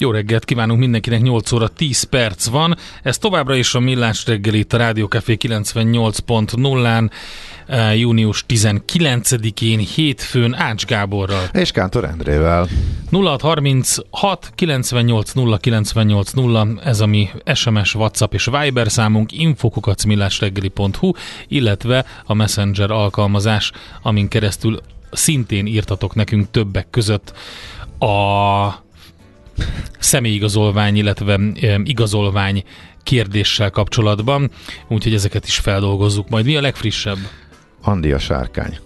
Jó reggelt kívánunk mindenkinek, 8 óra 10 perc van. Ez továbbra is a Millás reggeli itt a Rádió Café 98.0-án, eh, június 19-én, hétfőn Ács Gáborral. És Kántor Endrével. 0636 98 0 98 0, ez a mi SMS, WhatsApp és Viber számunk, infokukacmillásreggeli.hu, illetve a Messenger alkalmazás, amin keresztül szintén írtatok nekünk többek között a személyigazolvány, illetve igazolvány kérdéssel kapcsolatban, úgyhogy ezeket is feldolgozzuk majd. Mi a legfrissebb? Andi a sárkány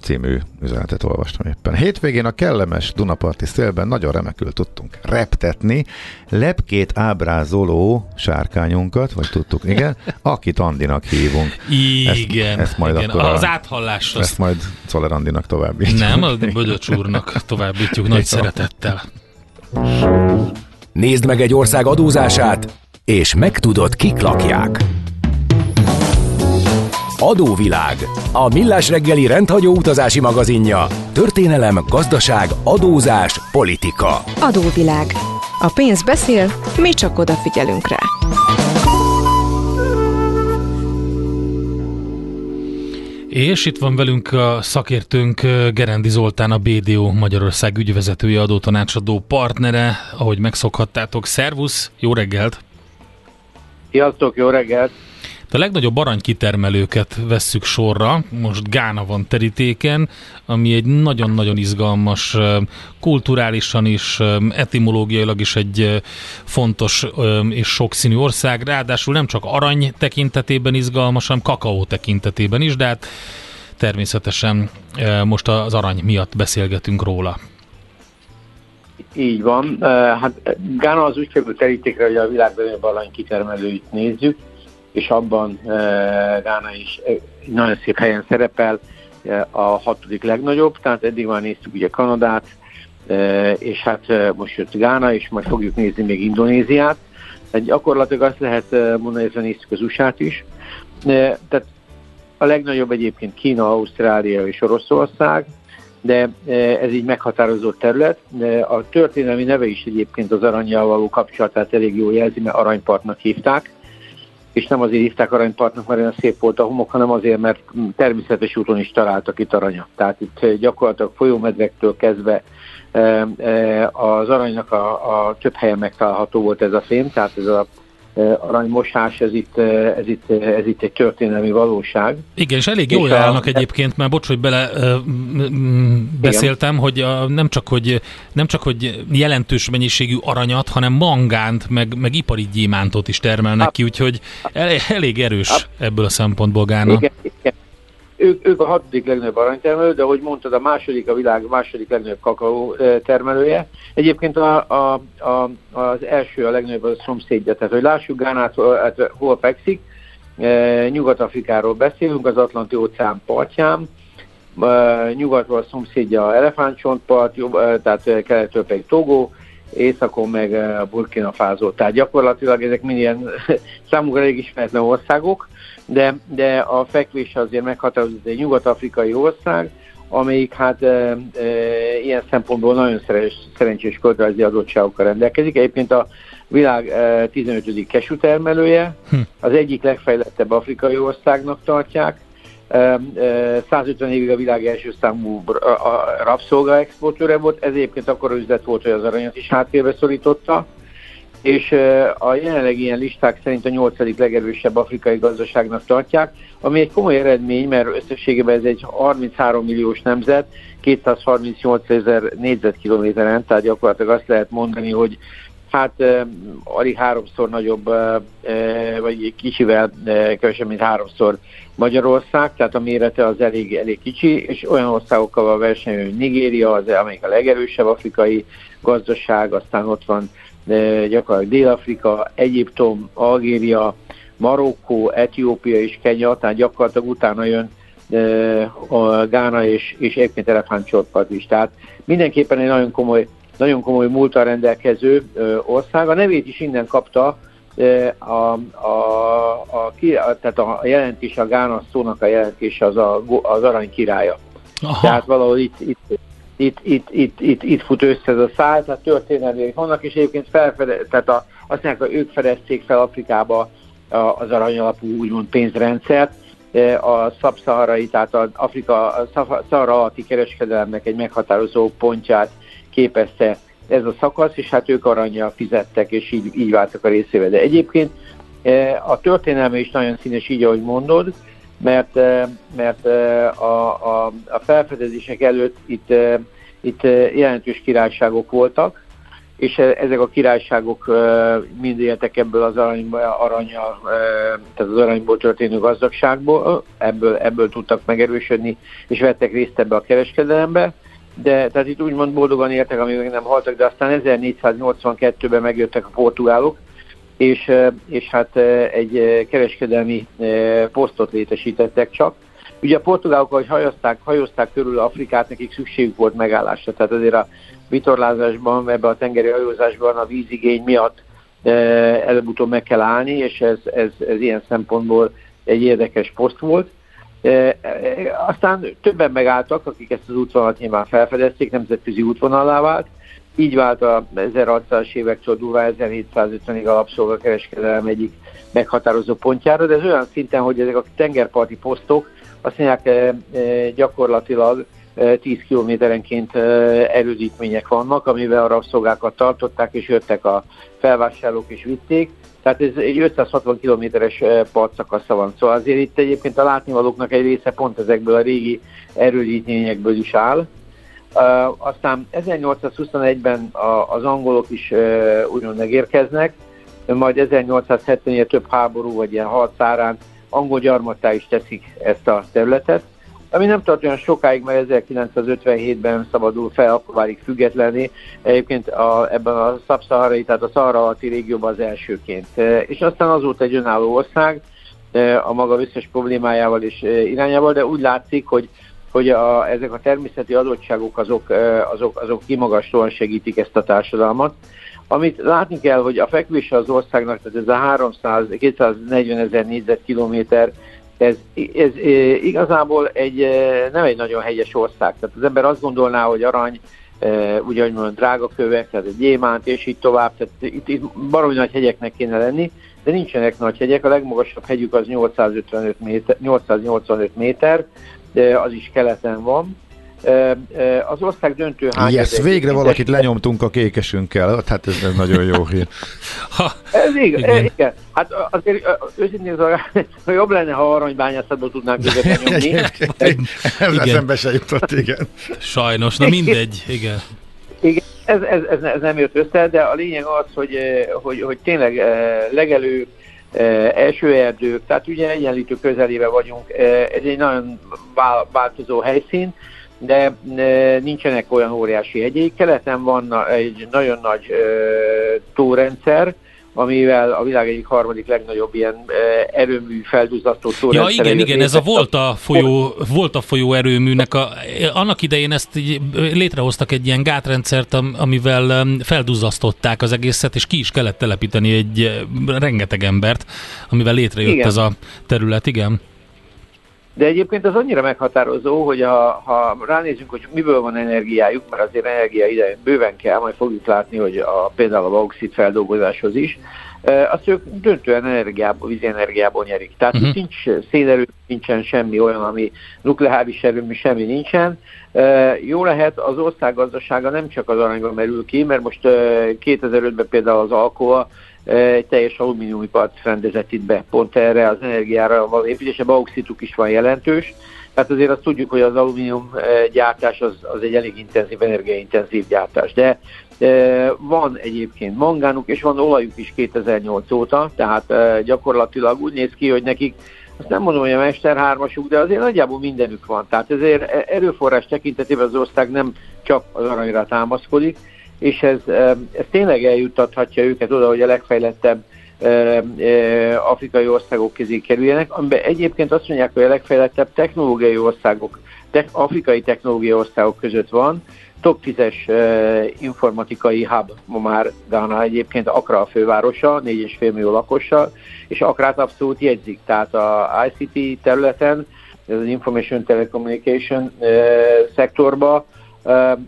című üzenetet olvastam éppen. Hétvégén a kellemes Dunaparti szélben nagyon remekül tudtunk reptetni lepkét ábrázoló sárkányunkat, vagy tudtuk, igen, akit Andinak hívunk. Igen, ezt, ezt majd igen. Akkor a, az áthallás. Ezt majd Czoller Andinak továbbítjuk. Nem, a Bödöcs úrnak továbbítjuk nagy szeretettel. Nézd meg egy ország adózását, és megtudod, kik lakják. Adóvilág. A millás reggeli rendhagyó utazási magazinja. Történelem, gazdaság, adózás, politika. Adóvilág. A pénz beszél, mi csak odafigyelünk rá. És itt van velünk a szakértőnk Gerendi Zoltán, a BDO Magyarország ügyvezetője, adótanácsadó partnere, ahogy megszokhattátok. Szervusz, jó reggelt! Sziasztok, jó reggelt! A legnagyobb aranykitermelőket vesszük sorra, most Gána van terítéken, ami egy nagyon-nagyon izgalmas, kulturálisan is, etimológiailag is egy fontos és sokszínű ország, ráadásul nem csak arany tekintetében izgalmas, hanem kakaó tekintetében is, de hát természetesen most az arany miatt beszélgetünk róla. Így van. Hát Gána az úgy kerül terítékre, hogy a világ legnagyobb arany kitermelőit nézzük és abban Gána is nagyon szép helyen szerepel, a hatodik legnagyobb, tehát eddig már néztük ugye Kanadát, és hát most jött Gána, és majd fogjuk nézni még Indonéziát. Tehát gyakorlatilag azt lehet mondani, hogy néztük az USA-t is. Tehát a legnagyobb egyébként Kína, Ausztrália és Oroszország, de ez így meghatározó terület. A történelmi neve is egyébként az aranyjal való kapcsolatát elég jól jelzi, mert aranypartnak hívták és nem azért hívták aranypartnak, mert olyan szép volt a homok, hanem azért, mert természetes úton is találtak itt aranyat. Tehát itt gyakorlatilag folyómedvektől kezdve eh, eh, az aranynak a, a több helyen megtalálható volt ez a fém, tehát ez a aranymosás, ez itt, ez, itt, ez itt egy történelmi valóság. Igen, és elég jól állnak a... egyébként, mert bocs, hogy bele beszéltem, Igen. hogy a, nem, csak, hogy nem csak, hogy jelentős mennyiségű aranyat, hanem mangánt, meg, meg ipari gyémántot is termelnek ki, úgyhogy elég erős ebből a szempontból Gána. Igen, igen. Ők, ők a hatodik legnagyobb aranytermelő, de ahogy mondtad, a második a világ második legnagyobb kakaó termelője. Egyébként a, a, a, az első a legnagyobb a szomszédja, tehát hogy lássuk Gánát, hát, hol fekszik. Nyugat-Afrikáról beszélünk, az Atlanti óceán partján. Nyugatról a szomszédja elefántcsontpart, tehát keletről pedig Togo, északon meg Burkina Faso. Tehát gyakorlatilag ezek mind ilyen számukra elég ismeretlen országok de, de a fekvés azért meghatározott egy nyugat-afrikai ország, amelyik hát e, e, ilyen szempontból nagyon szerencs, szerencsés költözeti adottságokkal rendelkezik. Egyébként a világ e, 15. kesu termelője, hm. az egyik legfejlettebb afrikai országnak tartják. E, e, 150 évig a világ első számú rabszolga exportőre volt, ez egyébként akkor üzlet volt, hogy az aranyat is háttérbe szorította és a jelenlegi ilyen listák szerint a nyolcadik legerősebb afrikai gazdaságnak tartják, ami egy komoly eredmény, mert összességében ez egy 33 milliós nemzet, 238 ezer négyzetkilométeren, tehát gyakorlatilag azt lehet mondani, hogy hát alig háromszor nagyobb, vagy kicsivel kevesebb, mint háromszor Magyarország, tehát a mérete az elég, elég kicsi, és olyan országokkal van verseny, hogy Nigéria, az amelyik a legerősebb afrikai gazdaság, aztán ott van gyakorlatilag Dél-Afrika, Egyiptom, Algéria, Marokkó, Etiópia és Kenya, tehát gyakorlatilag utána jön a Gána és, és egyébként elefántcsortpart is. Tehát mindenképpen egy nagyon komoly, nagyon komoly múltal rendelkező ország. A nevét is innen kapta, a, a, a, a, tehát a jelentés, a Gána szónak a jelentése az a, az arany királya. Aha. Tehát valahol itt, itt, itt, itt, itt, itt, itt fut össze ez a száll, tehát történelmi vannak, és egyébként felfede, tehát a, azt mondják, hogy ők fedezték fel Afrikába az aranyalapú úgymond pénzrendszert, a szabszaharai, tehát az Afrika a szahara alatti kereskedelemnek egy meghatározó pontját képezte ez a szakasz, és hát ők aranyjal fizettek, és így, így váltak a részével. De egyébként a történelme is nagyon színes, így ahogy mondod, mert, mert a, a, a felfedezések előtt itt, itt jelentős királyságok voltak, és ezek a királyságok mind éltek ebből az arany, aranya, tehát az aranyból történő gazdagságból, ebből, ebből tudtak megerősödni, és vettek részt ebbe a kereskedelembe, de tehát itt úgymond boldogan éltek, amíg még nem haltak, de aztán 1482-ben megjöttek a portugálok, és, és hát egy kereskedelmi posztot létesítettek csak. Ugye a portugálok, ahogy hajózták, hajózták körül Afrikát, nekik szükségük volt megállásra, tehát azért a vitorlázásban, ebbe a tengeri hajózásban a vízigény miatt előbb-utóbb meg kell állni, és ez, ez, ez ilyen szempontból egy érdekes poszt volt. Aztán többen megálltak, akik ezt az útvonalat nyilván felfedezték, nemzetközi útvonalá vált. Így vált a 1600-as évektől durvá 1750-ig alapszolgakereskedelem egyik meghatározó pontjára, de ez olyan szinten, hogy ezek a tengerparti posztok azt mondják gyakorlatilag 10 kilométerenként erődítmények vannak, amivel a rabszolgákat tartották, és jöttek a felvásárlók és vitték. Tehát ez egy 560 kilométeres partszakasza van. Szóval azért itt egyébként a látnivalóknak egy része pont ezekből a régi erődítményekből is áll. Uh, aztán 1821-ben a, az angolok is uh, úgymond megérkeznek, majd 1870-ben több háború vagy ilyen harcárán angol gyarmattá is teszik ezt a területet ami nem tart olyan sokáig, mert 1957-ben szabadul fel, akkor válik függetlenné. Egyébként a, ebben a szabszaharai, tehát a szahara alatti régióban az elsőként. E, és aztán azóta egy önálló ország, e, a maga összes problémájával és e, irányával, de úgy látszik, hogy hogy a, ezek a természeti adottságok azok, azok, azok kimagaslóan segítik ezt a társadalmat. Amit látni kell, hogy a fekvése az országnak, tehát ez a 300, 240 ezer négyzetkilométer, ez, ez igazából egy, nem egy nagyon hegyes ország. Tehát az ember azt gondolná, hogy arany, úgy ahogy mondom, drága kövek, tehát egy gyémánt, és így tovább. Tehát itt, itt baromi nagy hegyeknek kéne lenni, de nincsenek nagy hegyek. A legmagasabb hegyük az 855 méter, 885 méter, de az is keleten van az ország döntő hány... Yes, végre valakit lenyomtunk a kékesünkkel, hát ez, ez nagyon jó hír. Ha, ez igen, igen. igen. Hát azért őszintén hogy jobb lenne, ha aranybányászatból tudnánk őket lenyomni. ez eszembe se jutott, igen. Sajnos, na mindegy, igen. Igen, ez, ez, ez, ez nem jött össze, de a lényeg az, hogy, hogy, hogy tényleg legelők, erdők, tehát ugye egyenlítő közelébe vagyunk, ez egy nagyon változó helyszín, de nincsenek olyan óriási hegyék. Keleten van egy nagyon nagy tórendszer, amivel a világ egyik harmadik legnagyobb ilyen erőmű felduzzasztó Ja igen, igen, ez a Volta folyó, Volta folyó erőműnek, a, annak idején ezt így, létrehoztak egy ilyen gátrendszert, amivel felduzzasztották az egészet, és ki is kellett telepíteni egy rengeteg embert, amivel létrejött igen. ez a terület, igen. De egyébként az annyira meghatározó, hogy ha, ha ránézünk, hogy miből van energiájuk, mert azért energia ide bőven kell, majd fogjuk látni, hogy a, például a bauxit feldolgozáshoz is, azt ők döntően energiából, vízenergiából nyerik. Tehát uh-huh. nincs szénerő, nincsen semmi olyan, ami nukleáris erőmű, semmi nincsen. Jó lehet, az ország gazdasága nem csak az aranyban merül ki, mert most 2005-ben például az Alcoa egy teljes alumíniumipart rendezett itt be, pont erre az energiára való építése, bauxituk is van jelentős, Tehát azért azt tudjuk, hogy az alumínium gyártás az, az egy elég intenzív, energiaintenzív gyártás. De van egyébként mangánuk, és van olajuk is 2008 óta, tehát gyakorlatilag úgy néz ki, hogy nekik azt nem mondom, hogy a Mester de azért nagyjából mindenük van. Tehát ezért e, erőforrás tekintetében az ország nem csak az aranyra támaszkodik, és ez, ez tényleg eljuttathatja őket oda, hogy a legfejlettebb afrikai országok közé kerüljenek, amiben egyébként azt mondják, hogy a legfejlettebb technológiai országok, te, afrikai technológiai országok között van, top 10-es informatikai hub ma már Ghana egyébként, Accra a fővárosa, 4,5 millió lakossal, és Akrát abszolút jegyzik, tehát a ICT területen, az Information Telecommunication szektorba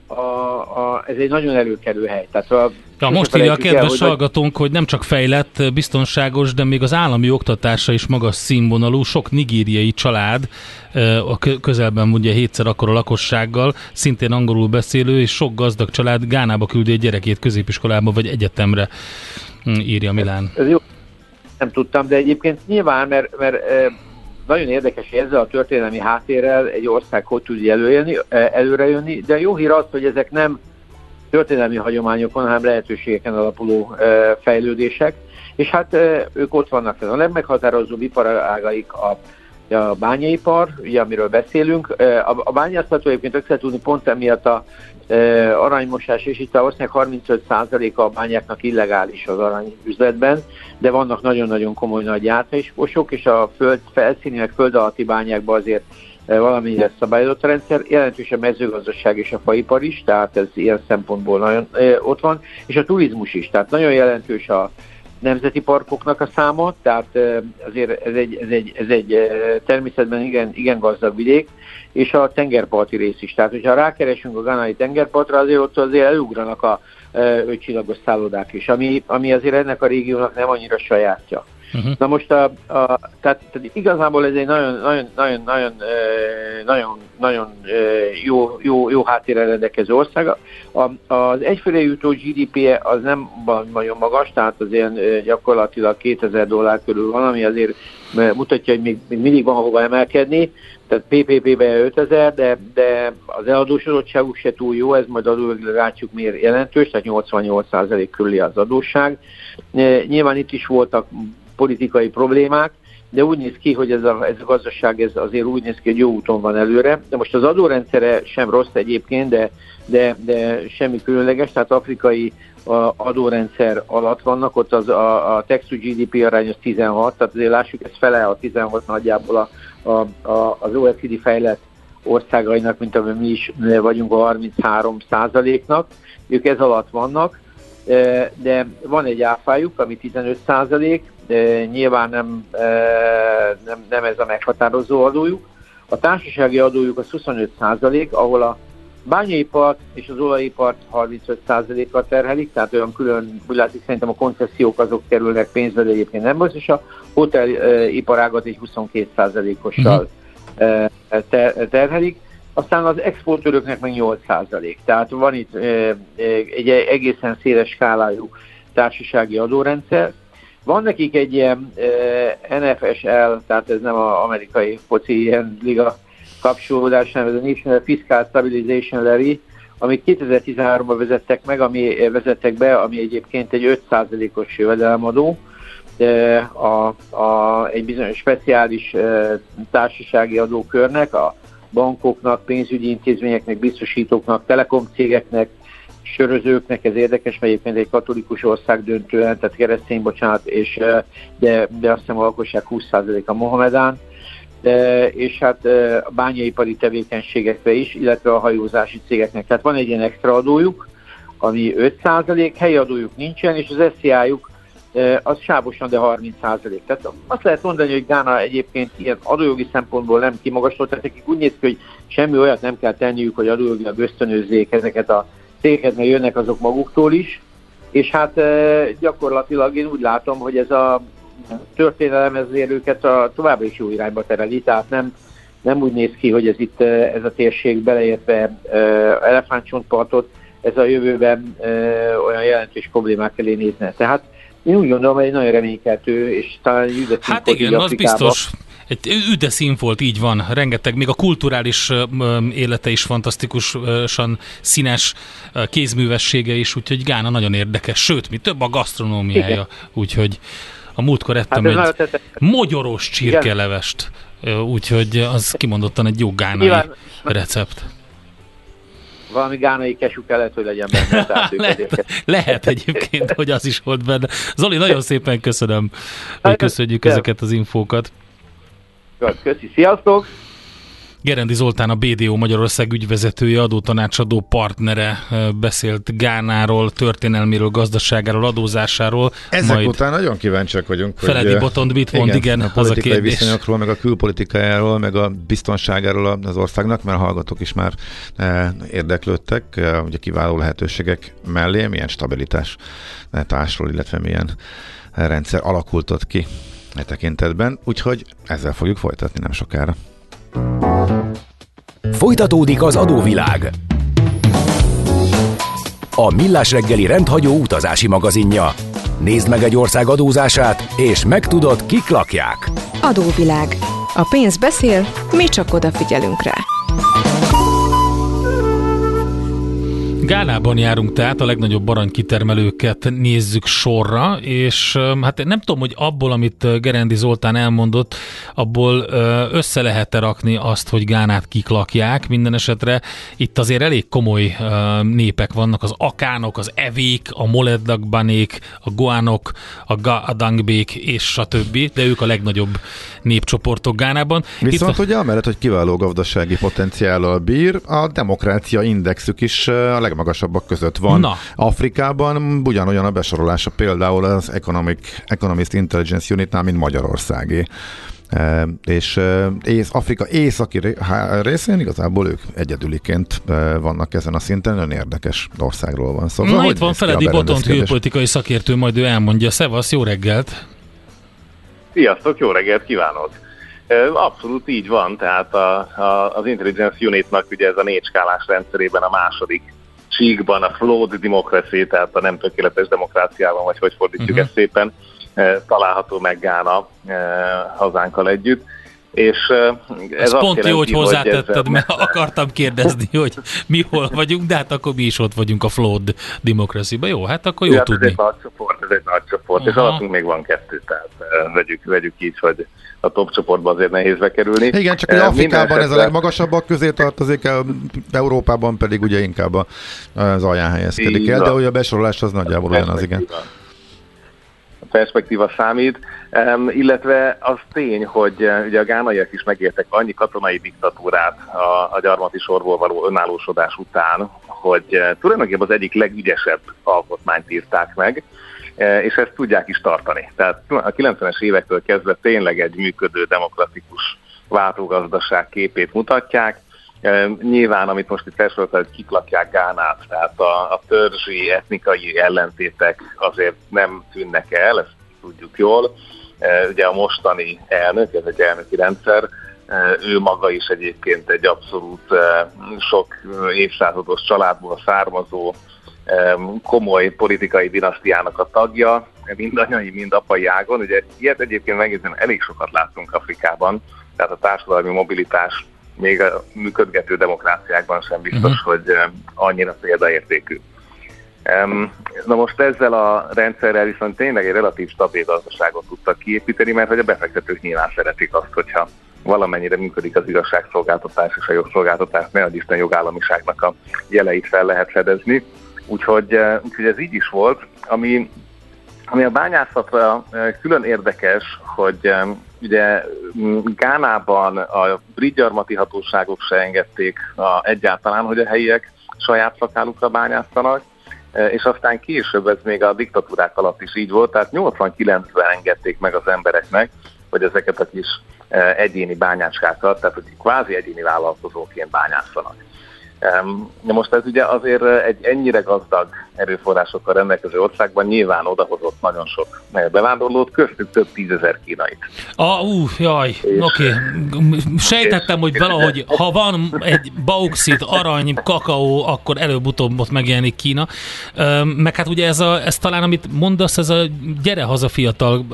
a, a, ez egy nagyon előkerül hely. Tehát a, ja, most írja a kedves el, hallgatónk, hogy nem csak fejlett, biztonságos, de még az állami oktatása is magas színvonalú, sok nigériai család, a közelben ugye hétszer a lakossággal, szintén angolul beszélő, és sok gazdag család Gánába küldi egy gyerekét középiskolába vagy egyetemre, hm, írja Milán. Ez jó, nem tudtam, de egyébként nyilván, mert, mert nagyon érdekes, hogy ezzel a történelmi háttérrel egy ország hogy tud előjönni, e, előrejönni, de jó hír az, hogy ezek nem történelmi hagyományokon, hanem lehetőségeken alapuló e, fejlődések, és hát e, ők ott vannak. A legmeghatározóbb iparágaik a a bányaipar, ugye, amiről beszélünk. A bányászató egyébként össze tudni pont emiatt a aranymosás, és itt a ország 35%-a a bányáknak illegális az aranyüzletben, de vannak nagyon-nagyon komoly nagy átmésposok, és a föld felszíni, meg föld alatti bányákban azért valamilyen szabályozott rendszer, jelentős a mezőgazdaság és a faipar is, tehát ez ilyen szempontból nagyon ott van, és a turizmus is, tehát nagyon jelentős a nemzeti parkoknak a száma, tehát azért ez egy, ez egy, ez egy természetben igen, igen gazdag vidék, és a tengerparti rész is. Tehát, hogyha rákeresünk a ganai tengerpartra, azért ott azért elugranak a ötcsillagos szállodák is, ami, ami azért ennek a régiónak nem annyira sajátja. Uh-huh. Na most a, a, tehát, tehát igazából ez egy nagyon, nagyon, nagyon, nagyon, nagyon, nagyon jó, jó, jó háttérrel rendelkező ország. A, az egyfőre jutó GDP-je az nem nagyon magas, tehát az ilyen gyakorlatilag 2000 dollár körül van, ami azért mutatja, hogy még, még mindig van hova emelkedni, tehát PPP-be 5000, de, de az eladósodottságuk se túl jó, ez majd adólag látjuk miért jelentős, tehát 88% körüli az adósság. Nyilván itt is voltak politikai problémák, de úgy néz ki, hogy ez a, ez a gazdaság ez azért úgy néz ki, hogy jó úton van előre. De most az adórendszere sem rossz egyébként, de, de, de semmi különleges, tehát afrikai a adórendszer alatt vannak, ott az a, a tax to GDP arány az 16, tehát azért lássuk, ez fele a 16 nagyjából a, a, a, az OECD fejlett országainak, mint amely mi is vagyunk a 33 százaléknak, ők ez alatt vannak, de van egy áfájuk, ami 15 százalék, nyilván nem, nem, nem ez a meghatározó adójuk. A társasági adójuk az 25 százalék, ahol a bányaipart és az olajipart 35%-kal terhelik, tehát olyan külön, úgy látszik, szerintem a koncesziók azok kerülnek pénzbe, de egyébként nem az, és a hoteliparágat egy 22%-ossal uh-huh. terhelik. Aztán az exportőröknek meg 8%. Tehát van itt egy egészen széles skálájú társasági adórendszer. Van nekik egy ilyen NFSL, tehát ez nem az amerikai foci ilyen liga kapcsolódás, hanem ez a National Fiscal Stabilization Levy, amit 2013-ban vezettek meg, ami vezettek be, ami egyébként egy 5%-os jövedelemadó, a, a, egy bizonyos speciális társasági adókörnek, a bankoknak, pénzügyi intézményeknek, biztosítóknak, telekomcégeknek, sörözőknek, ez érdekes, mert egyébként egy katolikus ország döntően, tehát keresztény, bocsánat, és, de, de azt hiszem a lakosság 20% a Mohamedán, és hát a bányaipari tevékenységekre is, illetve a hajózási cégeknek. Tehát van egy ilyen extra adójuk, ami 5%, helyi adójuk nincsen, és az SZIA-juk az sávosan, de 30%. Tehát azt lehet mondani, hogy Gána egyébként ilyen adójogi szempontból nem kimagasló, tehát nekik úgy néz ki, hogy semmi olyat nem kell tenniük, hogy adójogilag ösztönözzék ezeket a cégeket, mert jönnek azok maguktól is, és hát gyakorlatilag én úgy látom, hogy ez a történelem ezért őket a, továbbra is jó irányba tereli, tehát nem, nem úgy néz ki, hogy ez itt ez a térség beleértve elefántcsontpartot, ez a jövőben olyan jelentős problémák elé nézne. Tehát én úgy gondolom, hogy egy nagyon reménykeltő, és talán Hát igen, az biztos. egy üde volt, így van, rengeteg, még a kulturális élete is fantasztikusan színes, kézművessége is, úgyhogy Gána nagyon érdekes, sőt, mi több a gasztronómiája, úgyhogy a múltkor ettem hát egy mogyoros csirkelevest, úgyhogy az kimondottan egy jó gánai recept. Valami gánai kesú kellett, hogy legyen benne. lehet, lehet egyébként, hogy az is volt benne. Zoli, nagyon szépen köszönöm, hogy köszönjük ezeket az infókat. Köszi, sziasztok! Gerendi Zoltán a BDO Magyarország ügyvezetője, adótanácsadó partnere beszélt Gánáról, történelméről, gazdaságáról, adózásáról. Ezek majd után nagyon kíváncsiak vagyunk. Feledi hogy, Botond mit mond, igen, igen a az a kérdés. viszonyokról, meg a külpolitikájáról, meg a biztonságáról az országnak, mert a hallgatók is már érdeklődtek, ugye kiváló lehetőségek mellé, milyen stabilitás társról, illetve milyen rendszer alakult ott ki e tekintetben, úgyhogy ezzel fogjuk folytatni nem sokára. Folytatódik az adóvilág. A Millás reggeli rendhagyó utazási magazinja. Nézd meg egy ország adózását, és megtudod, kik lakják. Adóvilág. A pénz beszél, mi csak odafigyelünk rá. Gánában járunk tehát, a legnagyobb aranykitermelőket nézzük sorra, és hát nem tudom, hogy abból, amit Gerendi Zoltán elmondott, abból össze lehet-e rakni azt, hogy Gánát kik lakják. Minden esetre itt azért elég komoly népek vannak, az akánok, az evék, a moledakbanék, a goánok, a gadangbék és stb., de ők a legnagyobb népcsoportok Gánában. Viszont itt... ugye amellett, hogy kiváló gazdasági potenciállal bír, a demokrácia indexük is a legmagasabb legmagasabbak között van. Na. Afrikában ugyanolyan a besorolása például az Economic, Economist Intelligence Unitnál, mint Magyarországé. E, és e, ész, Afrika északi részén igazából ők egyedüliként e, vannak ezen a szinten, nagyon érdekes országról van szó. Szóval, Na itt van Feledi Botont külpolitikai szakértő, majd ő elmondja. Szevasz, jó reggelt! Sziasztok, jó reggelt kívánok! Abszolút így van, tehát a, a, az Intelligence Unitnak ugye ez a négy skálás rendszerében a második síkban, a flawed democracy, tehát a nem tökéletes demokráciában, vagy hogy fordítjuk uh-huh. ezt szépen, eh, található meg Gána eh, hazánkkal együtt. És eh, ez, ez pont jó, hogy hozzátetted, mert akartam kérdezni, hogy mi hol vagyunk, de hát akkor mi is ott vagyunk a flawed democracy -ba. Jó, hát akkor jó ja, tudni. Ez egy nagy csoport, ez egy nagy csoport, Aha. és alattunk még van kettő, tehát vegyük, vegyük így, hogy a top csoportba azért nehéz bekerülni. Igen, csak hogy Afrikában ez a legmagasabbak közé tartozik, Európában pedig ugye inkább az alján helyezkedik el, de ugye a besorolás az nagyjából olyan az, igen. Perspektíva számít, um, illetve az tény, hogy uh, ugye a gánaiak is megértek annyi katonai diktatúrát a, a gyarmati sorból való önállósodás után, hogy uh, tulajdonképpen az egyik legügyesebb alkotmányt írták meg, és ezt tudják is tartani. Tehát a 90-es évektől kezdve tényleg egy működő demokratikus váltógazdaság képét mutatják. E, nyilván, amit most itt felsorolta, hogy kik lakják Gánát, tehát a, a törzsi, etnikai ellentétek azért nem tűnnek el, ezt tudjuk jól. E, ugye a mostani elnök, ez egy elnöki rendszer, ő maga is egyébként egy abszolút sok évszázados családból származó komoly politikai dinasztiának a tagja, mind anyai, mind apai ágon. Ugye ilyet egyébként megnézem, elég sokat láttunk Afrikában, tehát a társadalmi mobilitás még a működgető demokráciákban sem biztos, uh-huh. hogy annyira példaértékű. Na most ezzel a rendszerrel viszont tényleg egy relatív stabil gazdaságot tudtak kiépíteni, mert hogy a befektetők nyilván szeretik azt, hogyha valamennyire működik az igazságszolgáltatás és a jogszolgáltatás, ne Isten jogállamiságnak a jeleit fel lehet fedezni. Úgyhogy, eh, úgyhogy ez így is volt, ami, ami a bányászatra eh, külön érdekes, hogy eh, ugye Gánában a brit gyarmati hatóságok se engedték a, egyáltalán, hogy a helyiek saját szakálukra bányásztanak, és aztán később ez még a diktatúrák alatt is így volt, tehát 89-ben engedték meg az embereknek, hogy ezeket a kis egyéni bányáskákat, tehát hogy kvázi egyéni vállalkozóként bányászanak. De most ez ugye azért egy ennyire gazdag erőforrásokkal rendelkező országban nyilván odahozott nagyon sok bevándorlót, köztük több tízezer kínait. Ah, ú, jaj, oké. Okay. Sejtettem, hogy valahogy, ha van egy bauxit, arany, kakaó, akkor előbb-utóbb ott megjelenik Kína. Meg hát ugye ez, a, ez talán, amit mondasz, ez a gyere haza fiatal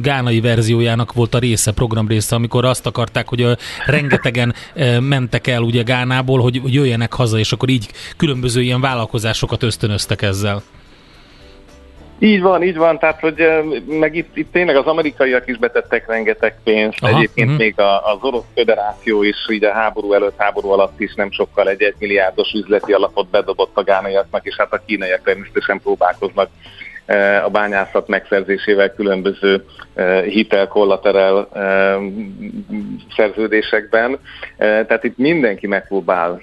gánai verziójának volt a része, program része, amikor azt akarták, hogy rengetegen mentek el ugye Gánából, hogy jöjjenek haza, és akkor így különböző ilyen vállalkozásokat ösztönöztek ezzel. Így van, így van, tehát hogy meg itt, itt tényleg az amerikaiak is betettek rengeteg pénzt, Aha, egyébként uh-huh. még a, az orosz föderáció is így a háború előtt, háború alatt is nem sokkal egy egy milliárdos üzleti alapot bedobott a gánaiaknak, és hát a kínaiak természetesen próbálkoznak a bányászat megszerzésével különböző hitel kollaterál szerződésekben. Tehát itt mindenki megpróbál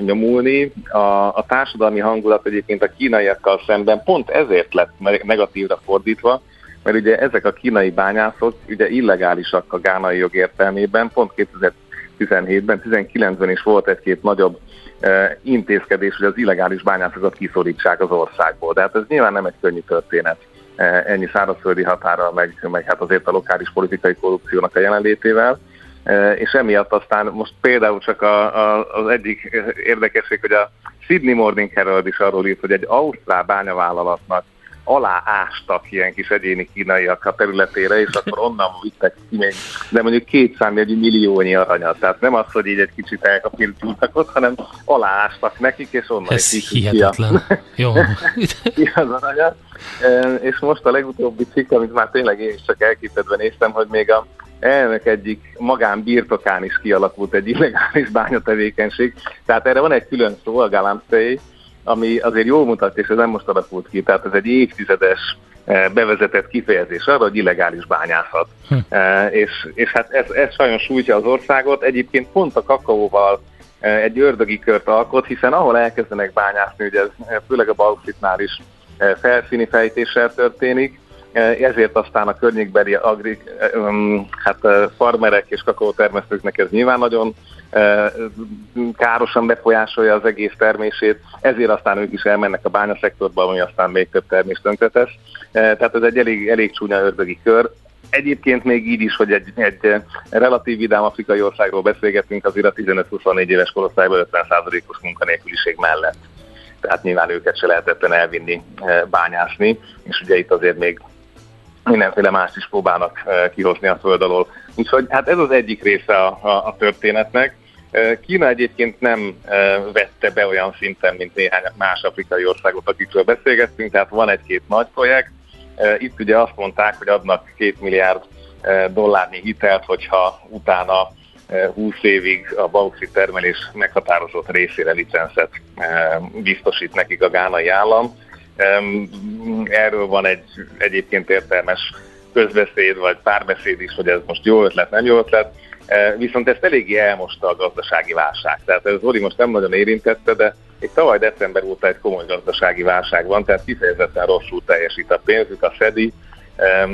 nyomulni. A, a társadalmi hangulat egyébként a kínaiakkal szemben pont ezért lett negatívra fordítva, mert ugye ezek a kínai bányászok ugye illegálisak a gánai jog értelmében, pont 2017-ben, 19-ben is volt egy-két nagyobb intézkedés, hogy az illegális bányászokat kiszorítsák az országból. De hát ez nyilván nem egy könnyű történet ennyi szárazföldi határa, meg, meg hát azért a lokális politikai korrupciónak a jelenlétével. És emiatt aztán most például csak a, a, az egyik érdekesség, hogy a Sydney Morning Herald is arról írt, hogy egy ausztrál bányavállalatnak aláástak ilyen kis egyéni kínaiak a területére, és akkor onnan vittek ki még, de mondjuk két számjegyű milliónyi aranyat. Tehát nem az, hogy így egy kicsit elkapirtultak ott, hanem aláástak nekik, és onnan Ez egy hihetetlen. Jó. ki az aranyat. És most a legutóbbi cikk, amit már tényleg én is csak elképedve néztem, hogy még a elnök egyik magán birtokán is kialakult egy illegális bányatevékenység. Tehát erre van egy külön szó, a Galamsey, ami azért jól mutatja, és ez nem most alakult ki, tehát ez egy évtizedes eh, bevezetett kifejezés arra, hogy illegális bányászat. Hm. Eh, és, és hát ez, ez sajnos sújtja az országot. Egyébként pont a kakaóval eh, egy ördögi kört alkot, hiszen ahol elkezdenek bányászni, ugye ez főleg a bauxitnál is felszíni fejtéssel történik, ezért aztán a környékbeli agri, hát farmerek és kakaótermesztőknek ez nyilván nagyon károsan befolyásolja az egész termését, ezért aztán ők is elmennek a bányaszektorba, ami aztán még több termést tönkretesz. Tehát ez egy elég, elég csúnya ördögi kör. Egyébként még így is, hogy egy, egy relatív vidám afrikai országról beszélgetünk, azért a 15-24 éves korosztályban 50%-os munkanélküliség mellett. Tehát nyilván őket se lehetetlen elvinni bányászni, és ugye itt azért még mindenféle más is próbálnak kihozni a föld alól. Úgyhogy hát ez az egyik része a, a, a történetnek. Kína egyébként nem vette be olyan szinten, mint néhány más afrikai országot, akikről beszélgettünk, tehát van egy-két nagy projekt. Itt ugye azt mondták, hogy adnak két milliárd dollárnyi hitelt, hogyha utána 20 évig a bauxit termelés meghatározott részére licenszet biztosít nekik a gánai állam. Erről van egy egyébként értelmes közbeszéd vagy párbeszéd is, hogy ez most jó ötlet, nem jó ötlet. Viszont ezt eléggé elmosta a gazdasági válság. Tehát ez Zoli most nem nagyon érintette, de egy tavaly december óta egy komoly gazdasági válság van, tehát kifejezetten rosszul teljesít a pénzük, a SZEDI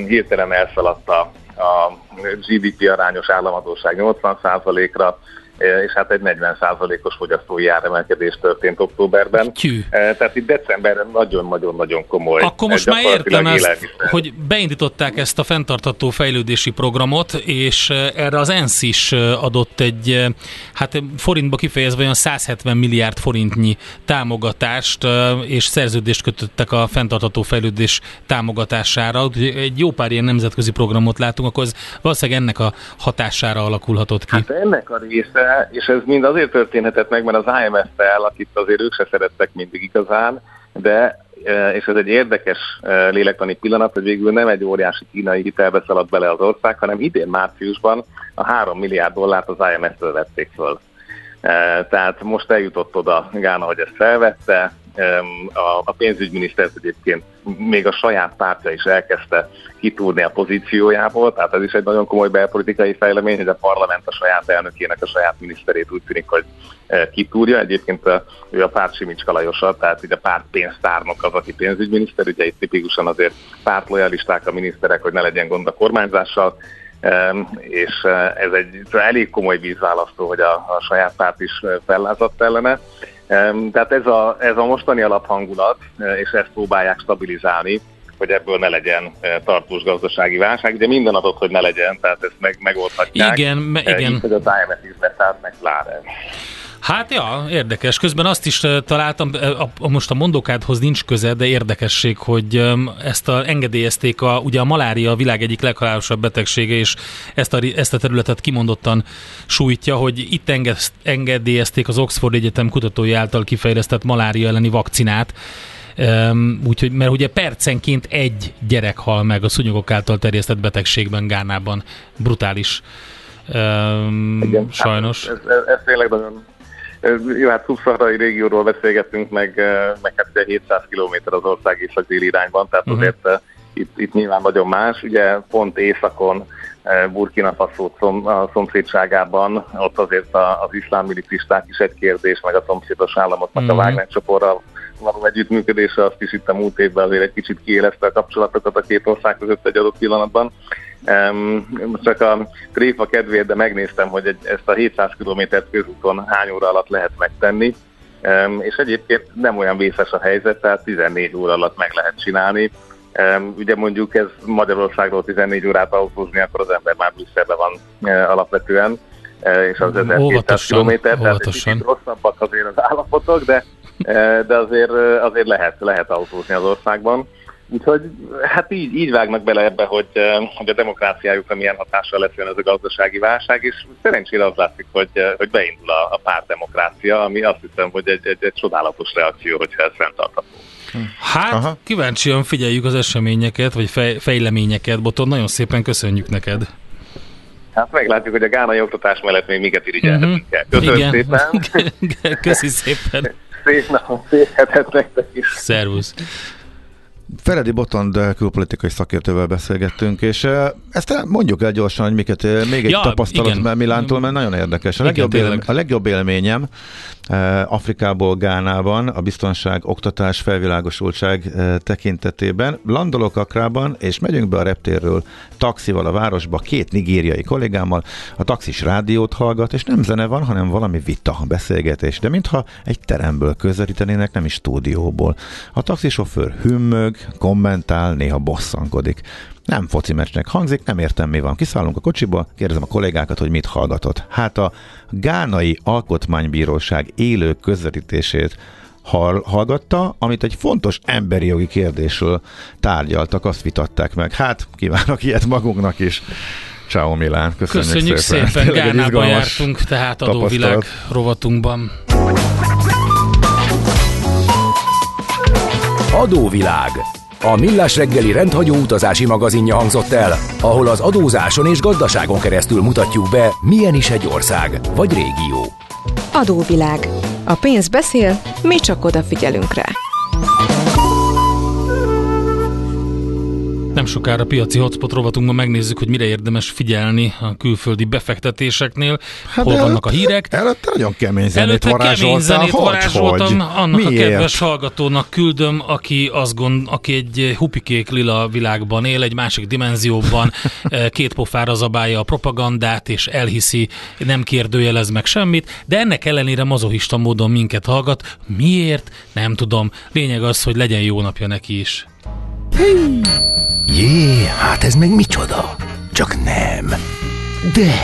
hirtelen elszaladta a GDP arányos államadóság 80%-ra, és hát egy 40%-os fogyasztói áremelkedés történt októberben. Tyű. Tehát itt decemberben nagyon-nagyon-nagyon komoly. Akkor most már értem ezt, hogy beindították ezt a fenntartató fejlődési programot, és erre az ENSZ is adott egy, hát forintba kifejezve olyan 170 milliárd forintnyi támogatást, és szerződést kötöttek a fenntartató fejlődés támogatására. Egy jó pár ilyen nemzetközi programot látunk, akkor ez valószínűleg ennek a hatására alakulhatott ki. Hát ennek a része és ez mind azért történhetett meg, mert az IMF-tel, akit azért ők se szerettek mindig igazán, de e, és ez egy érdekes e, lélektani pillanat, hogy végül nem egy óriási kínai hitelbe szaladt bele az ország, hanem idén márciusban a 3 milliárd dollárt az IMF-től vették föl. E, tehát most eljutott oda Gána, hogy ezt felvette, a, pénzügyminiszter egyébként még a saját pártja is elkezdte kitúrni a pozíciójából, tehát ez is egy nagyon komoly belpolitikai fejlemény, hogy a parlament a saját elnökének a saját miniszterét úgy tűnik, hogy e, kitúrja. Egyébként a, ő a párt Simicska Lajosa, tehát ugye a párt pénztárnok az, aki pénzügyminiszter, ugye itt tipikusan azért pártlojalisták a miniszterek, hogy ne legyen gond a kormányzással, és e, ez egy elég komoly vízválasztó, hogy a, a saját párt is fellázadt ellene. Tehát ez a, ez a mostani alaphangulat, és ezt próbálják stabilizálni, hogy ebből ne legyen tartós gazdasági válság. Ugye minden adott, hogy ne legyen, tehát ezt meg, megoldhatják. Igen, me, igen. Így, hogy az IMF is beszállt, meg pláne. Hát ja, érdekes. Közben azt is találtam, a, most a mondókádhoz nincs köze, de érdekesség, hogy ezt a, engedélyezték, a, ugye a malária a világ egyik leghalálosabb betegsége, és ezt a, ezt a területet kimondottan sújtja, hogy itt engedélyezték az Oxford Egyetem kutatói által kifejlesztett malária elleni vakcinát, Um, úgyhogy, mert ugye percenként egy gyerek hal meg a szúnyogok által terjesztett betegségben Gánában. Brutális. Um, Igen, sajnos. Hát ez, ez, ez tényleg nagyon jó, hát szubszaharai régióról beszélgettünk, meg, meg hát 700 km az ország és a déli irányban, tehát uh-huh. azért itt, itt nyilván nagyon más. Ugye pont északon, Burkina Faso szom, a szomszédságában, ott azért az iszlám milicisták is egy kérdés, meg a szomszédos államoknak uh-huh. a mhm. Wagner csoportral való együttműködése, azt is itt a múlt évben azért egy kicsit kiélezte a kapcsolatokat a két ország között egy adott pillanatban. Um, csak a tréfa kedvéért, de megnéztem, hogy ezt a 700 km közúton hány óra alatt lehet megtenni, és egyébként nem olyan vészes a helyzet, tehát 14 óra alatt meg lehet csinálni. Ugye mondjuk ez Magyarországról 14 órát autózni, akkor az ember már Brüsszelben van uh, alapvetően, uh, és az 1200 km, tehát egy rosszabbak azért az állapotok, de, uh, de azért, azért lehet, lehet autózni az országban. Úgyhogy hát így, így vágnak bele ebbe, hogy, hogy a demokráciájukra milyen hatással lesz jön ez a gazdasági válság, és szerencsére az látszik, hogy, hogy beindul a, a pártdemokrácia, ami azt hiszem, hogy egy, egy, egy csodálatos reakció, hogyha ez fenntartható. Hát, Aha. kíváncsian figyeljük az eseményeket, vagy fej, fejleményeket, Boton, nagyon szépen köszönjük neked. Hát meglátjuk, hogy a gánai oktatás mellett még miket irigyelhetünk uh-huh. Köszönöm Igen. szépen. Köszi szépen. Szép napot, szép hetet nektek is. Szervusz. Feledi Botond külpolitikai szakértővel beszélgettünk, és ezt mondjuk el gyorsan, hogy miket, még egy ja, tapasztalat igen. Milántól, mert nagyon érdekes. A legjobb, igen, él, a legjobb élményem Afrikából Gánában a biztonság, oktatás, felvilágosultság tekintetében. Landolok Akrában, és megyünk be a reptérről taxival a városba, két nigériai kollégámmal. A taxis rádiót hallgat, és nem zene van, hanem valami vita, beszélgetés. De mintha egy teremből közelítenének, nem is stúdióból. A taxisofőr hümmög, kommentál, néha bosszankodik. Nem foci meccsnek hangzik, nem értem mi van. Kiszállunk a kocsiba, kérdezem a kollégákat, hogy mit hallgatott. Hát a Gánai Alkotmánybíróság élő közvetítését hallgatta, amit egy fontos emberi jogi kérdésről tárgyaltak, azt vitatták meg. Hát, kívánok ilyet magunknak is. Ciao Milán, köszönjük, köszönjük szépen. szépen. Gánában jártunk, tehát adóvilág rovatunkban. Adóvilág a Millás reggeli rendhagyó utazási magazinja hangzott el, ahol az adózáson és gazdaságon keresztül mutatjuk be, milyen is egy ország vagy régió. Adóvilág. A pénz beszél, mi csak odafigyelünk rá. Nem sokára piaci hotspot rovatunkban megnézzük, hogy mire érdemes figyelni a külföldi befektetéseknél, hát hol vannak a hírek. Előtte nagyon kemény zenét Előtte kemény zenét hogy, varázsoltam, hogy? annak Miért? a kedves hallgatónak küldöm, aki azt gond, aki egy hupikék lila világban él, egy másik dimenzióban, eh, két pofára zabálja a propagandát, és elhiszi, nem kérdőjelez meg semmit, de ennek ellenére mazohista módon minket hallgat. Miért? Nem tudom. Lényeg az, hogy legyen jó napja neki is. Jé, hát ez meg micsoda? Csak nem. De,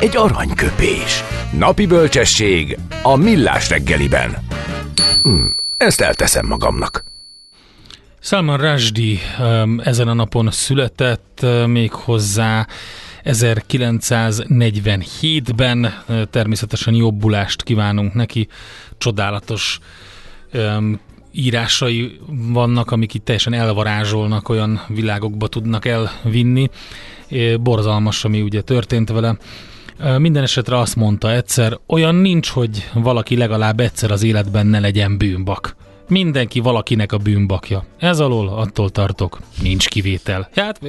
egy aranyköpés. Napi bölcsesség a millás reggeliben. Hm, ezt elteszem magamnak. Salman Rushdie um, ezen a napon született még hozzá 1947-ben. Uh, természetesen jobbulást kívánunk neki. Csodálatos um, írásai vannak, amik itt teljesen elvarázsolnak, olyan világokba tudnak elvinni. Borzalmas, ami ugye történt vele. Minden esetre azt mondta egyszer, olyan nincs, hogy valaki legalább egyszer az életben ne legyen bűnbak. Mindenki valakinek a bűnbakja. Ez alól attól tartok, nincs kivétel. Hát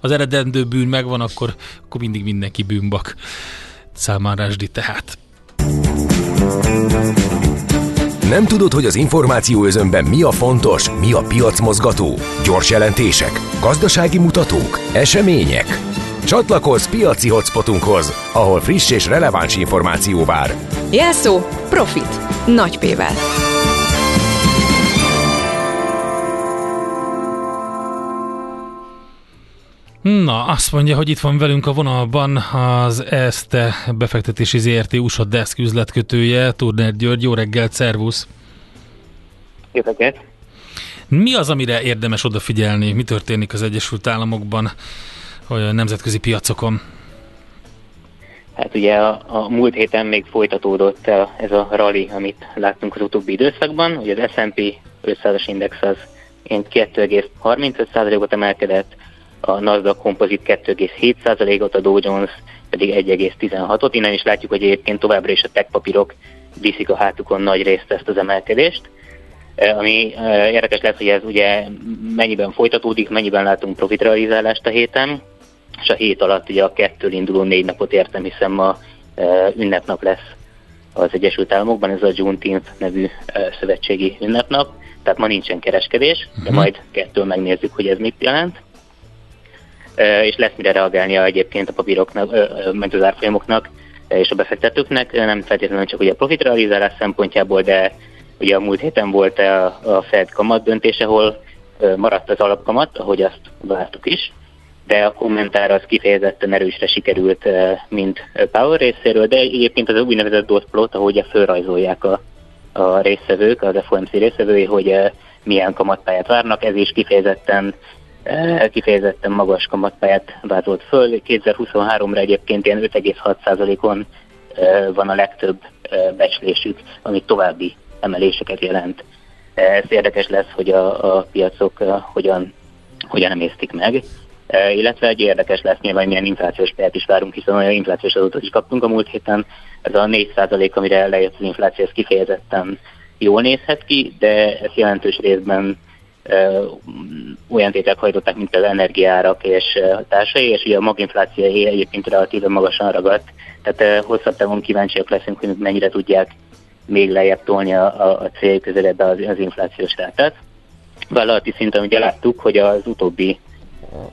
az eredendő bűn megvan, akkor, akkor mindig mindenki bűnbak. Rushdie tehát. Nem tudod, hogy az információ özönben mi a fontos, mi a piacmozgató? Gyors jelentések, gazdasági mutatók, események? Csatlakozz piaci hotspotunkhoz, ahol friss és releváns információ vár. Jelszó Profit. Nagy P-vel. Na, azt mondja, hogy itt van velünk a vonalban az ESZTE befektetési ZRT USA Desk üzletkötője, Turner György. Jó reggelt, szervusz! Jó reggelt! Mi az, amire érdemes odafigyelni? Mi történik az Egyesült Államokban, a nemzetközi piacokon? Hát ugye a, a múlt héten még folytatódott ez a rally, amit láttunk az utóbbi időszakban. Ugye az S&P 500-as index az 2,35%-ot emelkedett, a Nasdaq Composite 2,7%-ot, a Dow Jones pedig 1,16-ot. Innen is látjuk, hogy egyébként továbbra is a tech papírok viszik a hátukon nagy részt ezt az emelkedést. E, ami e, érdekes lesz, hogy ez ugye mennyiben folytatódik, mennyiben látunk profitrealizálást a héten, és a hét alatt ugye a kettől induló négy napot értem, hiszen ma e, ünnepnap lesz az Egyesült Államokban, ez a Juneteenth nevű szövetségi ünnepnap, tehát ma nincsen kereskedés, de mhm. majd kettől megnézzük, hogy ez mit jelent és lesz mire reagálnia egyébként a papíroknak, meg az árfolyamoknak és a befektetőknek, nem feltétlenül csak ugye a profitrealizálás szempontjából, de ugye a múlt héten volt a, a Fed kamat döntés, ahol maradt az alapkamat, ahogy azt vártuk is, de a kommentár az kifejezetten erősre sikerült, mint Power részéről, de egyébként az úgynevezett dot plot, ahogy fölrajzolják a, a részvevők, az FOMC részvevői, hogy milyen kamatpályát várnak, ez is kifejezetten kifejezetten magas kamatpályát vázolt föl. 2023-ra egyébként ilyen 5,6%-on eh, van a legtöbb becslésük, ami további emeléseket jelent. Ez érdekes lesz, hogy a, a piacok hogyan, hogyan emésztik meg, illetve egy érdekes lesz nyilván, milyen inflációs pályát is várunk, hiszen olyan inflációs adatot is kaptunk a múlt héten. Ez a 4% amire lejött az infláció, ez kifejezetten jól nézhet ki, de ez jelentős részben olyan tétek hajtották, mint az energiárak és társai, és ugye a maginfláció egyébként relatíve magasan ragadt, tehát hosszabb távon kíváncsiak leszünk, hogy mennyire tudják még lejjebb tolni a, a, a cél közeledbe az, az inflációs rátát. Vállalati szinten ugye láttuk, hogy az utóbbi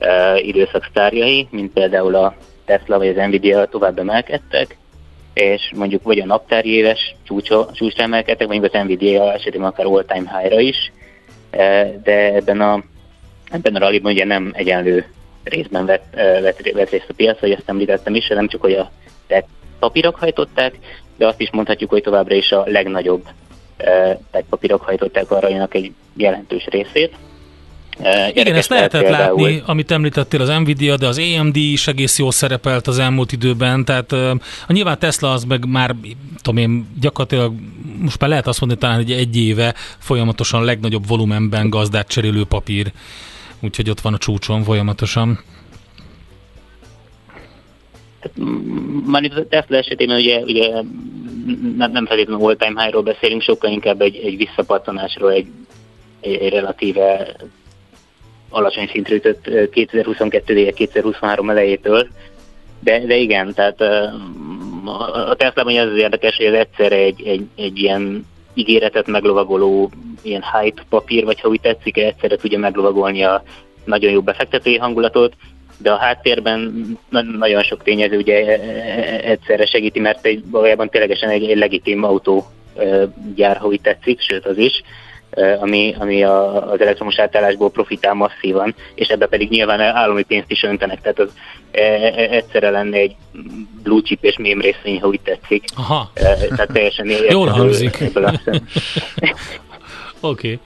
uh, időszak sztárjai, mint például a Tesla vagy az Nvidia tovább emelkedtek, és mondjuk vagy a naptári éves csúcsra emelkedtek, vagy az Nvidia esetében akár all-time high-ra is, E, de ebben a, ebben a rallyban ugye nem egyenlő részben vett, e, vett, vett részt a piac, hogy ezt említettem is, nem csak, hogy a tech papírok hajtották, de azt is mondhatjuk, hogy továbbra is a legnagyobb e, tech papírok hajtották a rallynak egy jelentős részét. Igen, ezt lehetett például... látni, amit említettél, az Nvidia, de az AMD is egész jól szerepelt az elmúlt időben, tehát uh, nyilván Tesla az meg már, tudom én, gyakorlatilag most már lehet azt mondani, talán egy egy éve folyamatosan legnagyobb volumenben gazdát cserélő papír, úgyhogy ott van a csúcson folyamatosan. Már itt a Tesla esetében ugye, ugye nem, nem feltétlenül all-time high-ról beszélünk, sokkal inkább egy, egy visszapattanásról, egy, egy, egy relatíve alacsony szintre ütött 2022 2023 elejétől, de, de igen, tehát a Tesla-ban az, az érdekes, hogy ez egyszerre egy, egy, egy ilyen ígéretet meglovagoló ilyen hype papír, vagy ha úgy tetszik, egyszerre tudja meglovagolni a nagyon jó befektetői hangulatot, de a háttérben nagyon sok tényező ugye e, e, egyszerre segíti, mert egy, valójában ténylegesen egy, egy legitim autógyár, ha úgy tetszik, sőt az is, ami, ami a, az elektromos átállásból profitál masszívan, és ebbe pedig nyilván állami pénzt is öntenek, tehát az e, e, egyszerre lenne egy blue chip és mém részvény, ha úgy tetszik. Aha. E, tehát teljesen Jól hangzik. Oké.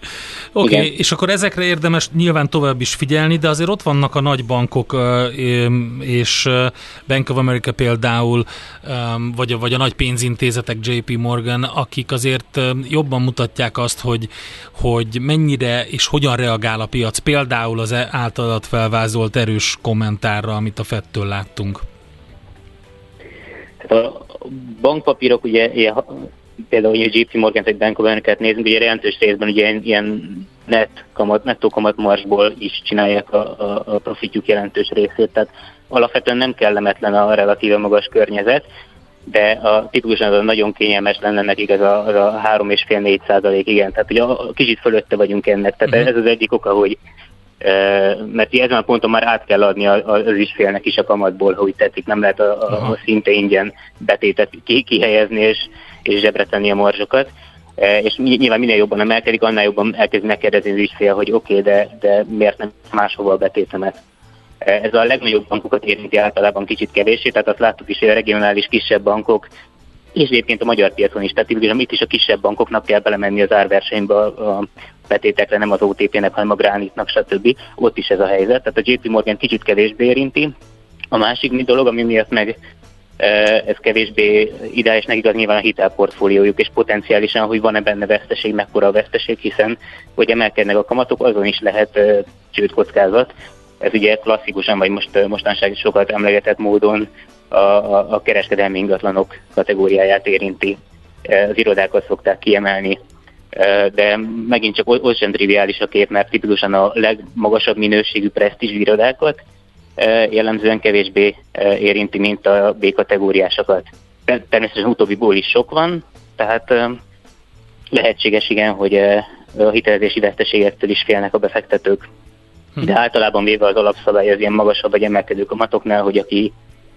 Oké, okay. és akkor ezekre érdemes nyilván tovább is figyelni, de azért ott vannak a nagy bankok, és Bank of America például, vagy a, vagy a nagy pénzintézetek, JP Morgan, akik azért jobban mutatják azt, hogy, hogy mennyire és hogyan reagál a piac, például az e- általat felvázolt erős kommentárra, amit a Fettől láttunk. Hát a bankpapírok ugye például a JP Morgan vagy Bank of nézünk, ugye jelentős részben ugye ilyen, ilyen net kamat, nettó kamat marsból is csinálják a, a, a profitjuk jelentős részét, tehát alapvetően nem kellemetlen a relatíve magas környezet, de a tipikusan az a nagyon kényelmes lenne nekik ez a, az a 3,5-4 százalék, igen, tehát ugye a, kicsit fölötte vagyunk ennek, tehát uh-huh. ez az egyik oka, hogy mert ezen a ponton már át kell adni az ügyfélnek is a kamatból, ha úgy tetszik, nem lehet a, a, a szinte ingyen betétet kihelyezni és, és zsebre tenni a marzsokat. és nyilván minél jobban emelkedik, annál jobban elkezd megkérdezni az ügyfél, hogy oké, okay, de, de miért nem máshova a betétemet. Ez a legnagyobb bankokat érinti általában kicsit kevésé, tehát azt láttuk is, hogy a regionális kisebb bankok, és egyébként a magyar piacon is, tehát itt is a kisebb bankoknak kell belemenni az árversenybe a betétekre, nem az OTP-nek, hanem a Granitnak, stb. Ott is ez a helyzet, tehát a JP Morgan kicsit kevésbé érinti. A másik dolog, ami miatt meg ez kevésbé ideális nekik az nyilván a hitelportfóliójuk, és potenciálisan, hogy van-e benne veszteség, mekkora a veszteség, hiszen hogy emelkednek a kamatok, azon is lehet csődkockázat. Ez ugye klasszikusan, vagy most mostanság sokat emlegetett módon a, a, a kereskedelmi ingatlanok kategóriáját érinti. Az irodákat szokták kiemelni, de megint csak ott sem triviális a kép, mert tipikusan a legmagasabb minőségű presztízs irodákat jellemzően kevésbé érinti, mint a B kategóriásokat. Természetesen utóbbiból is sok van, tehát lehetséges igen, hogy a hitelezési veszteségektől is félnek a befektetők. Hm. De általában véve az alapszabály az ilyen magasabb vagy emelkedő kamatoknál, hogy aki,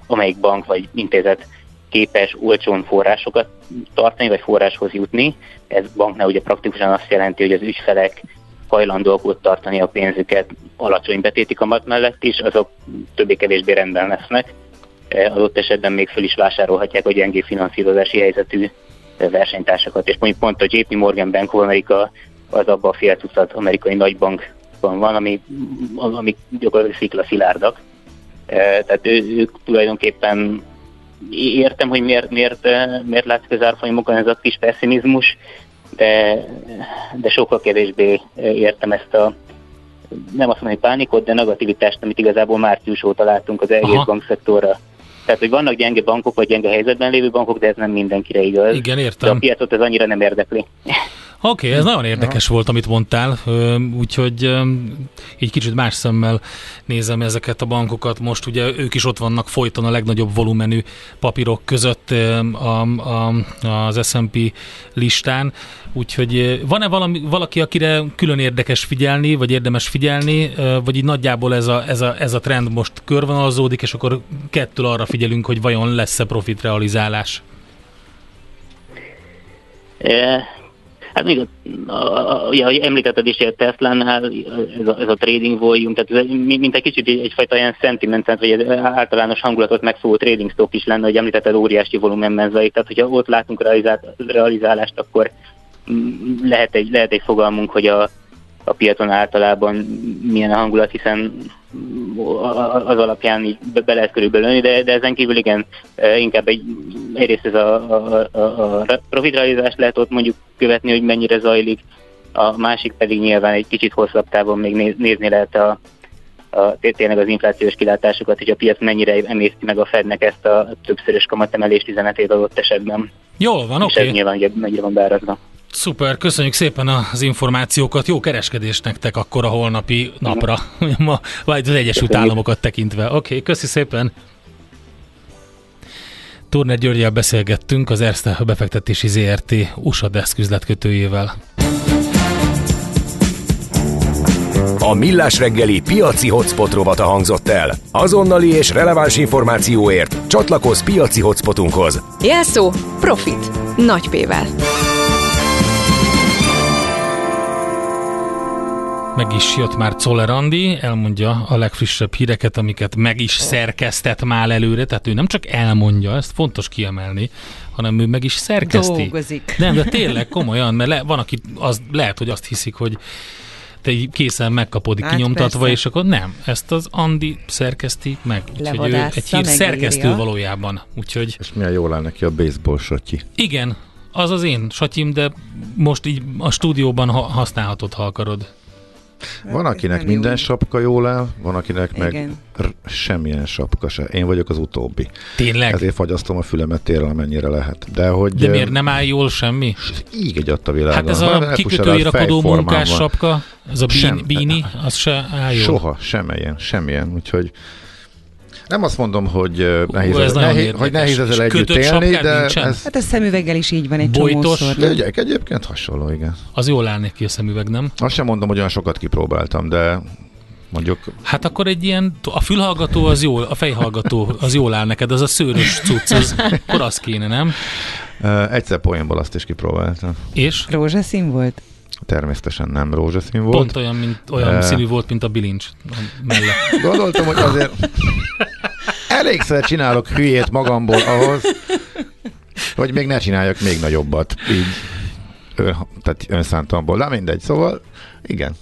amelyik bank vagy intézet képes olcsón forrásokat tartani, vagy forráshoz jutni. Ez banknál ugye praktikusan azt jelenti, hogy az ügyfelek hajlandóak ott tartani a pénzüket alacsony betéti kamat mellett is, azok többé-kevésbé rendben lesznek. E, ott esetben még föl is vásárolhatják a gyengé finanszírozási helyzetű versenytársakat. És mondjuk pont a JP Morgan Bank of America az abban a fél tucat amerikai nagybankban van, ami, ami gyakorlatilag szikla szilárdak. E, tehát ő, ők tulajdonképpen értem, hogy miért, miért, miért látszik az árfolyamokon ez a kis pessimizmus, de, de sokkal kevésbé értem ezt a nem azt mondom, hogy pánikot, de negativitást, amit igazából március óta látunk az egész bankszektorra. Tehát, hogy vannak gyenge bankok, vagy gyenge helyzetben lévő bankok, de ez nem mindenkire igaz. Igen, értem. De a piacot ez annyira nem érdekli. Oké, okay, ez nagyon érdekes volt, amit mondtál, úgyhogy így kicsit más szemmel nézem ezeket a bankokat. Most ugye ők is ott vannak folyton a legnagyobb volumenű papírok között a, a, az S&P listán, úgyhogy van-e valami, valaki, akire külön érdekes figyelni, vagy érdemes figyelni, vagy így nagyjából ez a, ez a, ez a trend most körvonalazódik, és akkor kettől arra figyelünk, hogy vajon lesz-e profit realizálás? Hát még, a, a, ugye, ahogy említetted is, a Tesla-nál ez a, ez a trading volume, tehát ez mint egy kicsit egyfajta ilyen sentiment, vagy egy általános hangulatot megfogó trading stock is lenne, hogy említetted óriási volumenben zajlik, tehát hogyha ott látunk realizálást, akkor lehet egy, lehet egy fogalmunk, hogy a, a piacon általában milyen a hangulat, hiszen az alapján így be lehet körülbelül de, de ezen kívül igen, e, inkább egy, egyrészt ez a, a, a, a profitrealizás lehet ott mondjuk követni, hogy mennyire zajlik, a másik pedig nyilván egy kicsit hosszabb távon még néz, nézni lehet a, a, tényleg az inflációs kilátásokat, hogy a piac mennyire emészti meg a Fednek ezt a többszörös kamatemelést üzenetét adott esetben. Jól van, oké. Okay. Ez nyilván ugye, mennyire van beárazva. Szuper, köszönjük szépen az információkat, jó kereskedést nektek akkor a holnapi napra, ma, vagy az Egyesült Államokat tekintve. Oké, okay, köszi szépen! Turner Györgyel beszélgettünk az Erste befektetési ZRT USA Desk üzletkötőjével. A Millás reggeli piaci hotspot rovata hangzott el. Azonnali és releváns információért csatlakozz piaci hotspotunkhoz. Jelszó Profit. Nagy P-vel. Meg is jött már Czoller Andi, elmondja a legfrissebb híreket, amiket meg is szerkesztett már előre, tehát ő nem csak elmondja, ezt fontos kiemelni, hanem ő meg is szerkeszti. Dolgozik. Nem, de tényleg komolyan, mert le, van, aki az, lehet, hogy azt hiszik, hogy te készen megkapod hát kinyomtatva, persze. és akkor nem, ezt az Andi szerkeszti meg. Úgyhogy ő egy hír szerkesztő valójában. Úgyhogy... És milyen jól áll neki a baseball satyi. Igen, az az én satyim, de most így a stúdióban ha használhatod, ha akarod. Van, akinek minden jó. sapka jól áll, van, akinek Igen. meg r- semmilyen sapka se. Én vagyok az utóbbi. Tényleg? Ezért fagyasztom a fülemet térrel, amennyire lehet. De, hogy, De miért nem áll jól semmi? Így egy a világon. Hát ez a kikötői rakodó munkás sapka, ez a bíni, az se áll jól. Soha, semmilyen, semmilyen. Úgyhogy nem azt mondom, hogy nehéz, Hú, ez nehéz, hogy nehéz ezzel együtt élni, de ez... Hát a szemüveggel is így van egy Bojtos. csomószor. De ügyek egyébként hasonló, igen. Az jól áll neki a szemüveg, nem? Azt sem mondom, hogy olyan sokat kipróbáltam, de mondjuk... Hát akkor egy ilyen, a fülhallgató az jól, a fejhallgató az jól áll neked, az a szőrös cucc, az, akkor az kéne, nem? Uh, egyszer poénból azt is kipróbáltam. És? Rózsaszín volt? Természetesen nem rózsaszín volt. Pont olyan, mint, olyan uh, színű volt, mint a bilincs mellett. Gondoltam, hogy azért elégszer csinálok hülyét magamból ahhoz, hogy még ne csináljak még nagyobbat. Így ön, tehát önszántamból. De mindegy, szóval igen.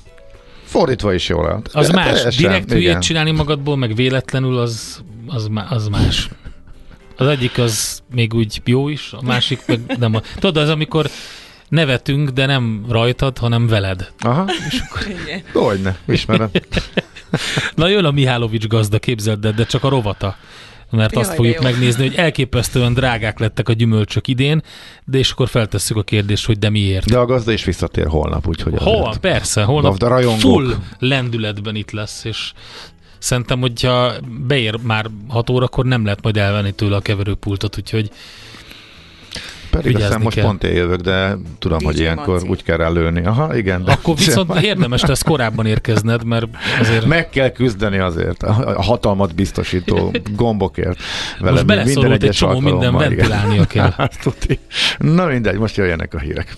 Fordítva is jól állt. Az más. Teljesen, Direkt igen. hülyét csinálni magadból, meg véletlenül az, az, az más. Az egyik az még úgy jó is, a másik meg nem. A... Tudod, az amikor nevetünk, de nem rajtad, hanem veled. Aha. És akkor... ne, ismerem. Na jön a Mihálovics gazda, képzeld, de, de csak a rovata mert Jaj, azt fogjuk megnézni, hogy elképesztően drágák lettek a gyümölcsök idén, de és akkor feltesszük a kérdést, hogy de miért. De a gazda is visszatér holnap, úgyhogy... Hol? Persze, holnap full lendületben itt lesz, és szerintem, hogyha beér már 6 órakor, nem lehet majd elvenni tőle a keverőpultot, úgyhogy pedig aztán most kell. pont jövök, de tudom, DJ hogy ilyenkor Manci. úgy kell előni. Aha, igen. De Akkor viszont érdemes lesz korábban érkezned, mert azért... Meg kell küzdeni azért a hatalmat biztosító gombokért. Vele most beleszorult egy csomó minden ventilálnia kell. Na mindegy, most jöjjenek a hírek.